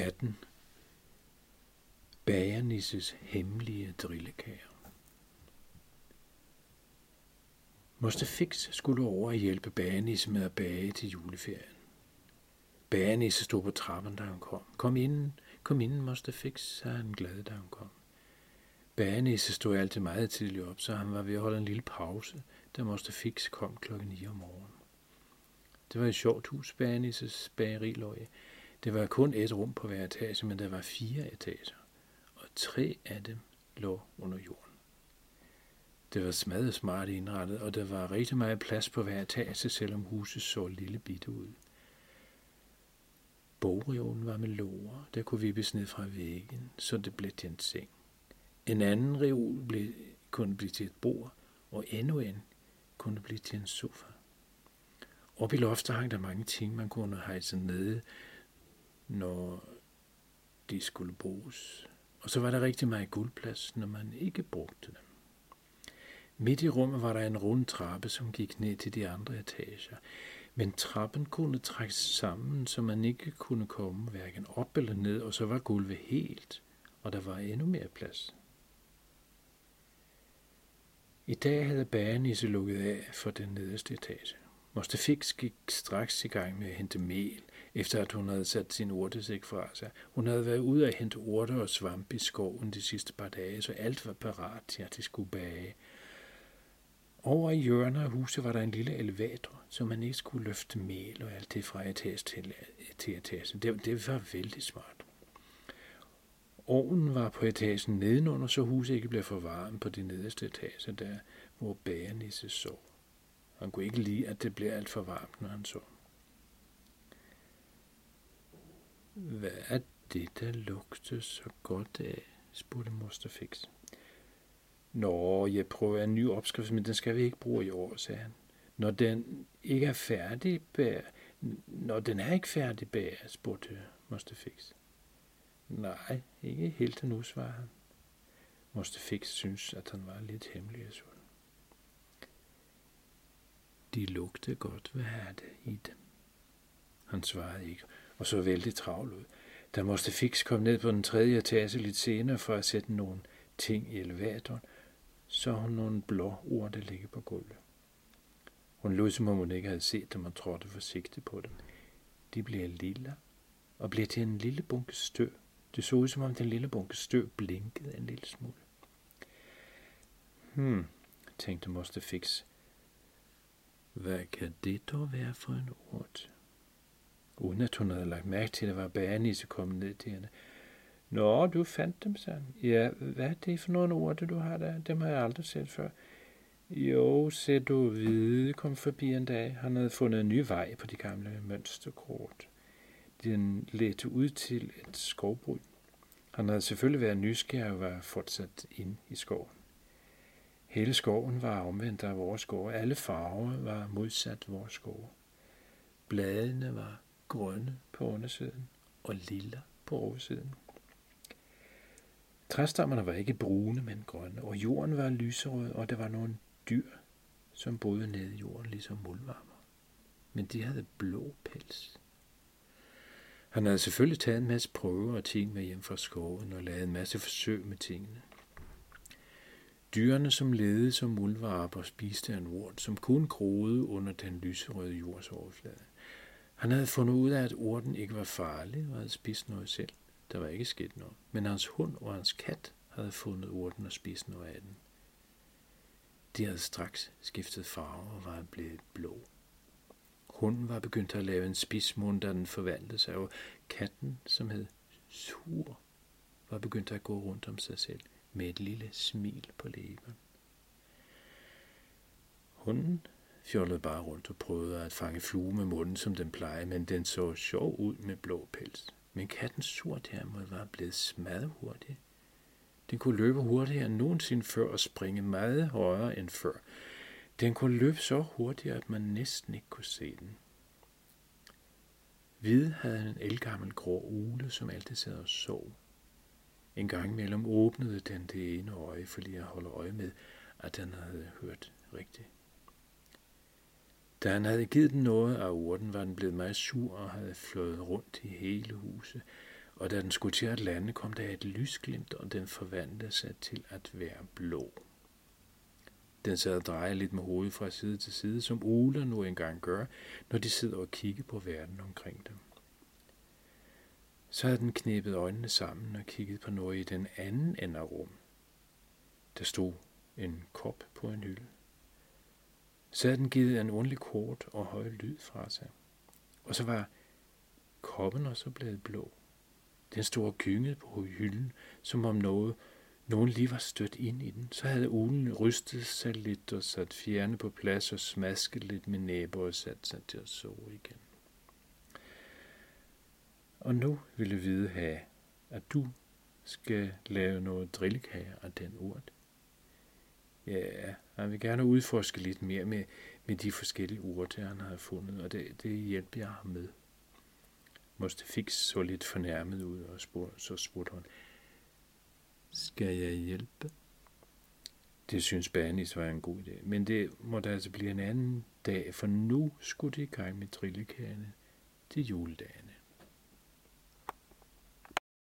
18. Bagernisses hemmelige drillekager. Moster Fix skulle over og hjælpe Bagernisse med at bage til juleferien. Bagernisse stod på trappen, da hun kom. Kom ind, kom ind, Moster Fix, sagde han glad, da hun kom. Bagernisse stod altid meget tidligt op, så han var ved at holde en lille pause, da Moster Fix kom klokken 9 om morgenen. Det var et sjovt hus, Bagernisses bageri. Det var kun et rum på hver etage, men der var fire etager, og tre af dem lå under jorden. Det var smadret smart indrettet, og der var rigtig meget plads på hver etage, selvom huset så lille bitte ud. Bogreolen var med låger, der kunne vippes ned fra væggen, så det blev til en seng. En anden reol blev, kunne blive til et bord, og endnu en kunne blive til en sofa. Oppe i loftet hang der mange ting, man kunne hejse nede, når de skulle bruges. Og så var der rigtig meget guldplads, når man ikke brugte dem. Midt i rummet var der en rund trappe, som gik ned til de andre etager. Men trappen kunne trækkes sammen, så man ikke kunne komme hverken op eller ned, og så var gulvet helt, og der var endnu mere plads. I dag havde bagenisse lukket af for den nederste etage. Moster Fix gik straks i gang med at hente mel, efter at hun havde sat sin urtesæk fra sig. Hun havde været ude at hente urter og svampe i skoven de sidste par dage, så alt var parat til, at de skulle bage. Over i hjørnet af huset var der en lille elevator, så man ikke skulle løfte mel og alt det fra etage til, til etage. Det, det var vældig smart. Ovnen var på etagen nedenunder, så huset ikke blev for varmt på de nederste etager, der hvor bagernisse sov. Han kunne ikke lide, at det blev alt for varmt, når han så. Hvad er det, der lugter så godt af? spurgte Moster Fix. Nå, jeg prøver en ny opskrift, men den skal vi ikke bruge i år, sagde han. Når den ikke er færdig, bær... Når den er ikke færdig, bær, spurgte Moster Fix. Nej, ikke helt endnu, svarede han. Moster Fix synes, at han var lidt hemmelig og sulten. De lugtede godt, hvad er det i dem? Han svarede ikke, og så vældig travl ud. Der måste Fix komme ned på den tredje etage lidt senere for at sætte nogle ting i elevatoren, så hun nogle blå urter ligge på gulvet. Hun lod som om hun ikke havde set dem og trådte forsigtigt på dem. De blev lille og blev til en lille bunke støv. Det så ud som om den lille bunke støv blinkede en lille smule. Hmm, tænkte Moster Fix. Hvad kan det dog være for en urt? Uden at hun havde lagt mærke til, at der var bærenisse kommet ned til hende. Nå, du fandt dem, sagde Ja, hvad er det for nogle ord, du har der? Dem har jeg aldrig set før. Jo, se du hvide kom forbi en dag. Han havde fundet en ny vej på de gamle mønsterkort. Den ledte ud til et skovbryn. Han havde selvfølgelig været nysgerrig og var fortsat ind i skoven. Hele skoven var omvendt af vores skove. Alle farver var modsat vores skove. Bladene var grønne på undersiden og lilla på oversiden. Træstammerne var ikke brune, men grønne, og jorden var lyserød, og der var nogle dyr, som boede nede i jorden, ligesom muldvarmer. Men de havde blå pels. Han havde selvfølgelig taget en masse prøver og ting med hjem fra skoven og lavet en masse forsøg med tingene. Dyrene, som levede som muldvarper, spiste en urt, som kun groede under den lyserøde jords overflade. Han havde fundet ud af, at urten ikke var farlig og havde spist noget selv. Der var ikke sket noget. Men hans hund og hans kat havde fundet urten og spist noget af den. De havde straks skiftet farve og var blevet blå. Hunden var begyndt at lave en spidsmund, da den forvandlede sig, og katten, som hed Sur, var begyndt at gå rundt om sig selv med et lille smil på læben. Hunden fjollede bare rundt og prøvede at fange flue med munden, som den plejede, men den så sjov ud med blå pels. Men kattens surt derimod var blevet smadret hurtigt. Den kunne løbe hurtigere end nogensinde før og springe meget højere end før. Den kunne løbe så hurtigt, at man næsten ikke kunne se den. Hvide havde en elgammel grå ule, som altid sad og sov. En gang imellem åbnede den det ene øje, fordi jeg holde øje med, at den havde hørt rigtigt. Da han havde givet den noget af urten, var den blevet meget sur og havde flået rundt i hele huset, og da den skulle til at lande, kom der et lysglimt, og den forvandlede sig til at være blå. Den sad og drejede lidt med hovedet fra side til side, som uler nu engang gør, når de sidder og kigger på verden omkring dem. Så havde den knæbet øjnene sammen og kigget på noget i den anden ende af rummet. Der stod en kop på en hylde. Så havde den givet en ordentlig kort og høj lyd fra sig. Og så var koppen også blevet blå. Den stod og gyngede på hylden, som om noget, nogen lige var stødt ind i den. Så havde ulen rystet sig lidt og sat fjerne på plads og smasket lidt med næber og sat sig til at sove igen. Og nu ville vide have, at du skal lave noget drillekager af den urt. Ja, han vil gerne udforske lidt mere med, med de forskellige urter, han har fundet, og det, det hjælper jeg ham med. Måste så lidt fornærmet ud, og spurgte, så spurgte hun, skal jeg hjælpe? Det synes Bernis var en god idé, men det måtte altså blive en anden dag, for nu skulle de i gang med drillekagerne til juledagen.